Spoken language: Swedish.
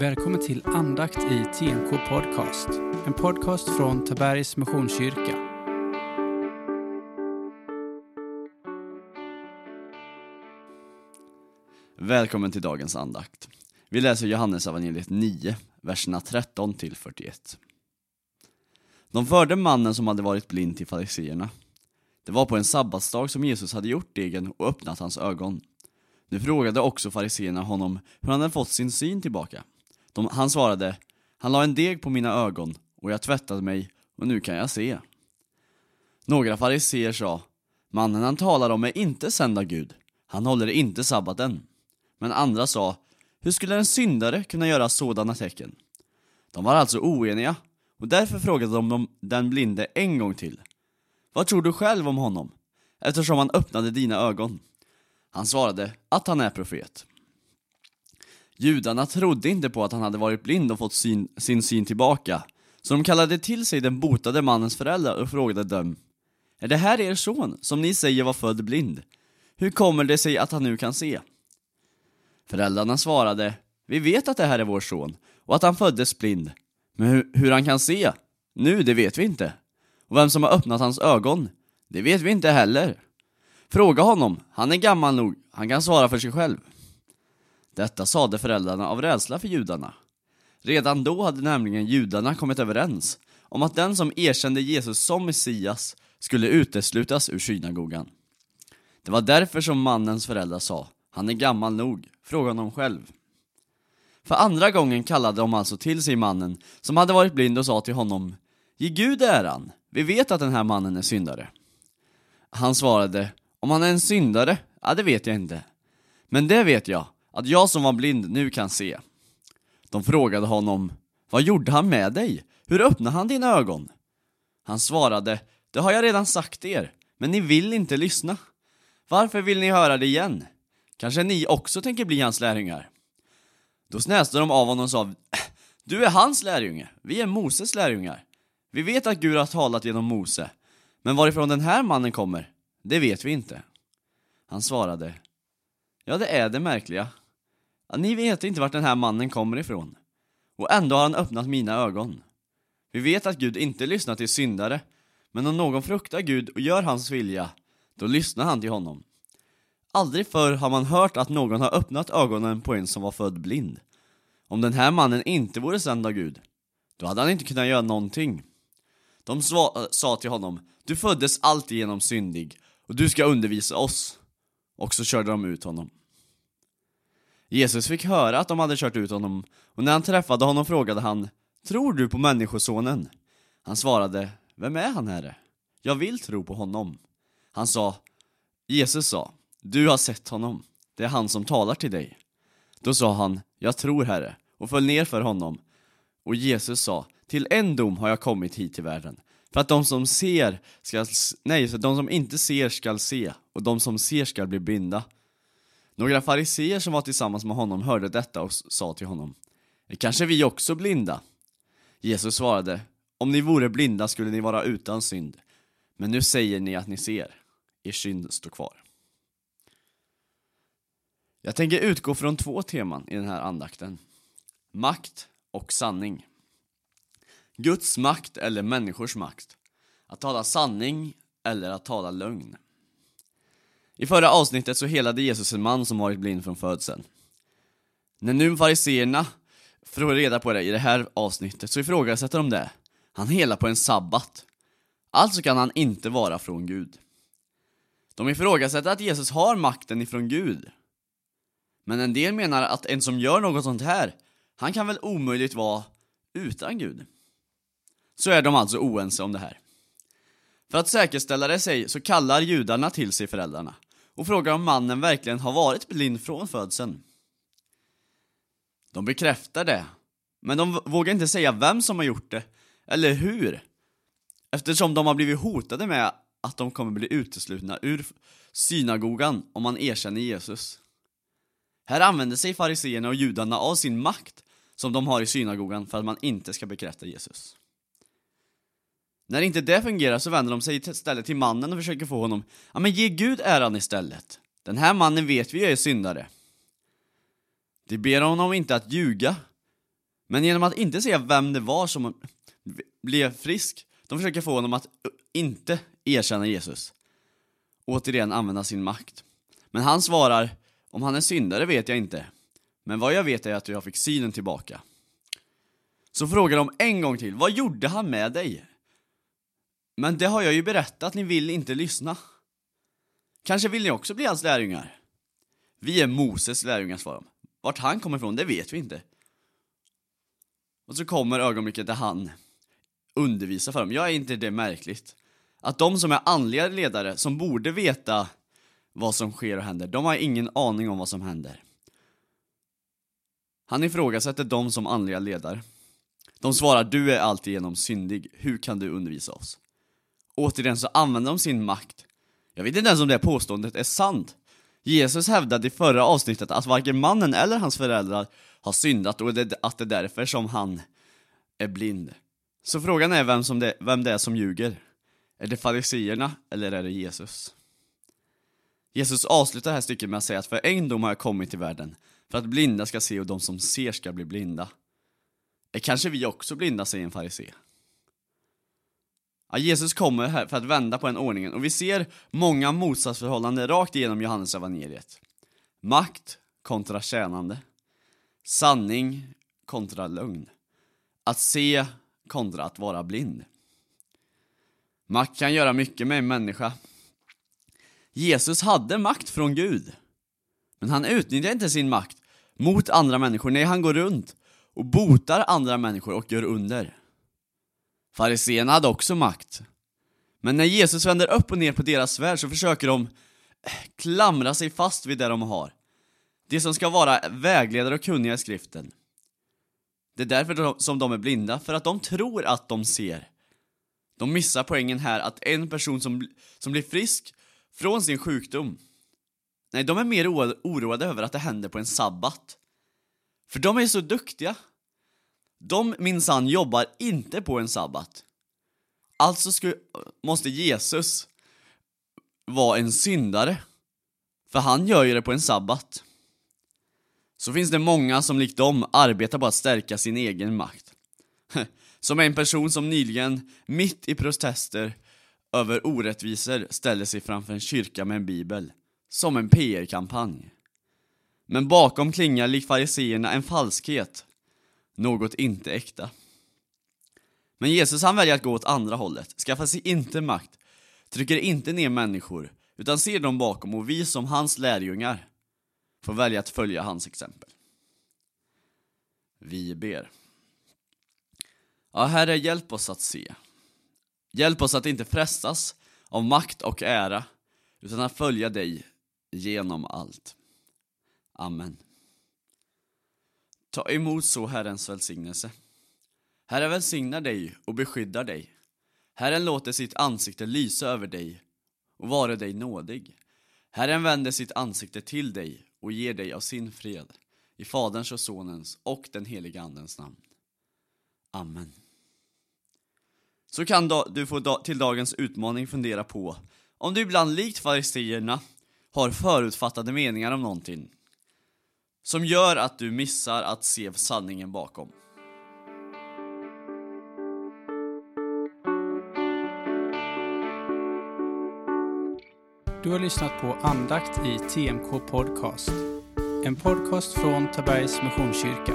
Välkommen till andakt i TNK Podcast. En podcast från Tabergs Missionskyrka. Välkommen till dagens andakt. Vi läser Johannes evangeliet 9, verserna 13 till 41. De förde mannen som hade varit blind till fariseerna. Det var på en sabbatsdag som Jesus hade gjort degen och öppnat hans ögon. Nu frågade också fariseerna honom hur han hade fått sin syn tillbaka. De, han svarade, han la en deg på mina ögon och jag tvättade mig och nu kan jag se. Några fariseer sa, mannen han talar om är inte sänd av Gud, han håller inte sabbaten. Men andra sa, hur skulle en syndare kunna göra sådana tecken? De var alltså oeniga, och därför frågade de den blinde en gång till. Vad tror du själv om honom? Eftersom han öppnade dina ögon. Han svarade att han är profet. Judarna trodde inte på att han hade varit blind och fått sin, sin syn tillbaka, så de kallade till sig den botade mannens föräldrar och frågade dem Är det här er son, som ni säger var född blind? Hur kommer det sig att han nu kan se? Föräldrarna svarade Vi vet att det här är vår son, och att han föddes blind, men hur, hur han kan se, nu det vet vi inte. Och vem som har öppnat hans ögon, det vet vi inte heller. Fråga honom, han är gammal nog, han kan svara för sig själv. Detta sade föräldrarna av rädsla för judarna. Redan då hade nämligen judarna kommit överens om att den som erkände Jesus som Messias skulle uteslutas ur synagogan. Det var därför som mannens föräldrar sa, han är gammal nog, fråga honom själv. För andra gången kallade de alltså till sig mannen som hade varit blind och sa till honom, ge Gud äran, vi vet att den här mannen är syndare. Han svarade, om han är en syndare, ja det vet jag inte. Men det vet jag, att jag som var blind nu kan se. De frågade honom, vad gjorde han med dig? Hur öppnade han dina ögon? Han svarade, det har jag redan sagt er, men ni vill inte lyssna. Varför vill ni höra det igen? Kanske ni också tänker bli hans lärjungar? Då snäste de av honom och sa, du är hans lärjunge, vi är Moses lärjungar. Vi vet att Gud har talat genom Mose, men varifrån den här mannen kommer, det vet vi inte. Han svarade, ja det är det märkliga. Ni vet inte vart den här mannen kommer ifrån, och ändå har han öppnat mina ögon. Vi vet att Gud inte lyssnar till syndare, men om någon fruktar Gud och gör hans vilja, då lyssnar han till honom. Aldrig förr har man hört att någon har öppnat ögonen på en som var född blind. Om den här mannen inte vore sänd av Gud, då hade han inte kunnat göra någonting. De eh, sa till honom, du föddes alltigenom syndig, och du ska undervisa oss. Och så körde de ut honom. Jesus fick höra att de hade kört ut honom, och när han träffade honom frågade han, tror du på Människosonen? Han svarade, vem är han herre? Jag vill tro på honom. Han sa, Jesus sa, du har sett honom, det är han som talar till dig. Då sa han, jag tror herre, och föll ner för honom. Och Jesus sa, till en dom har jag kommit hit till världen, för att de som ser ska, nej, för de som inte ser skall se, och de som ser skall bli blinda. Några fariseer som var tillsammans med honom hörde detta och sa till honom, är kanske vi också blinda? Jesus svarade, om ni vore blinda skulle ni vara utan synd, men nu säger ni att ni ser, er synd står kvar. Jag tänker utgå från två teman i den här andakten. Makt och sanning. Guds makt eller människors makt. Att tala sanning eller att tala lögn. I förra avsnittet så helade Jesus en man som varit blind från födseln. När nu fariseerna får reda på det i det här avsnittet så ifrågasätter de det. Han helar på en sabbat. Alltså kan han inte vara från Gud. De ifrågasätter att Jesus har makten ifrån Gud. Men en del menar att en som gör något sånt här, han kan väl omöjligt vara utan Gud. Så är de alltså oense om det här. För att säkerställa det sig så kallar judarna till sig föräldrarna och frågar om mannen verkligen har varit blind från födseln. De bekräftar det, men de vågar inte säga vem som har gjort det, eller hur, eftersom de har blivit hotade med att de kommer bli uteslutna ur synagogan om man erkänner Jesus. Här använder sig fariseerna och judarna av sin makt som de har i synagogan för att man inte ska bekräfta Jesus. När inte det fungerar så vänder de sig istället till mannen och försöker få honom, ja men ge Gud äran istället. Den här mannen vet vi är syndare. De ber honom inte att ljuga, Men genom att inte säga vem det var som blev frisk, de försöker få honom att inte erkänna Jesus. Återigen använda sin makt. Men han svarar, om han är syndare vet jag inte. Men vad jag vet är att jag fick synen tillbaka. Så frågar de en gång till, vad gjorde han med dig? Men det har jag ju berättat, ni vill inte lyssna. Kanske vill ni också bli hans lärjungar? Vi är Moses lärjungar, svarar de. Vart han kommer ifrån, det vet vi inte. Och så kommer ögonblicket där han undervisar för dem. Jag är inte det märkligt? Att de som är andliga ledare, som borde veta vad som sker och händer, de har ingen aning om vad som händer. Han ifrågasätter dem som andliga ledare. De svarar du är alltigenom syndig, hur kan du undervisa oss? Återigen så använder de sin makt. Jag vet inte ens om det påståendet är sant. Jesus hävdade i förra avsnittet att varken mannen eller hans föräldrar har syndat och att det är därför som han är blind. Så frågan är vem, som det, vem det är som ljuger. Är det fariseerna eller är det Jesus? Jesus avslutar det här stycket med att säga att för en dom har jag kommit till världen, för att blinda ska se och de som ser ska bli blinda. Är kanske vi också blinda, säger en farisé. Ja, Jesus kommer här för att vända på den ordningen och vi ser många motsatsförhållanden rakt igenom Johannes evangeliet. Makt kontra tjänande. Sanning kontra lögn. Att se kontra att vara blind. Makt kan göra mycket med en människa. Jesus hade makt från Gud. Men han utnyttjar inte sin makt mot andra människor. Nej, han går runt och botar andra människor och gör under. Fariséerna hade också makt. Men när Jesus vänder upp och ner på deras värld så försöker de eh, klamra sig fast vid det de har. Det som ska vara vägledare och kunniga i skriften. Det är därför som de är blinda, för att de tror att de ser. De missar poängen här att en person som, som blir frisk från sin sjukdom, nej, de är mer oroade över att det händer på en sabbat. För de är så duktiga. De minsann jobbar inte på en sabbat. Alltså skulle, måste Jesus vara en syndare. För han gör ju det på en sabbat. Så finns det många som likt dem arbetar på att stärka sin egen makt. Som en person som nyligen, mitt i protester över orättvisor, ställer sig framför en kyrka med en bibel. Som en PR-kampanj. Men bakom klingar likt fariseerna en falskhet. Något inte äkta. Men Jesus han väljer att gå åt andra hållet, skaffar sig inte makt, trycker inte ner människor, utan ser dem bakom och vi som hans lärjungar får välja att följa hans exempel. Vi ber. Ja, Herre, hjälp oss att se. Hjälp oss att inte frestas av makt och ära, utan att följa dig genom allt. Amen. Ta emot så Herrens välsignelse. Herren välsignar dig och beskyddar dig. Herren låter sitt ansikte lysa över dig och vare dig nådig. Herren vänder sitt ansikte till dig och ger dig av sin fred. I Faderns och Sonens och den heliga Andens namn. Amen. Så kan du få till dagens utmaning fundera på om du ibland likt fariseerna har förutfattade meningar om någonting som gör att du missar att se sanningen bakom. Du har lyssnat på andakt i TMK Podcast. En podcast från Tabergs Missionskyrka.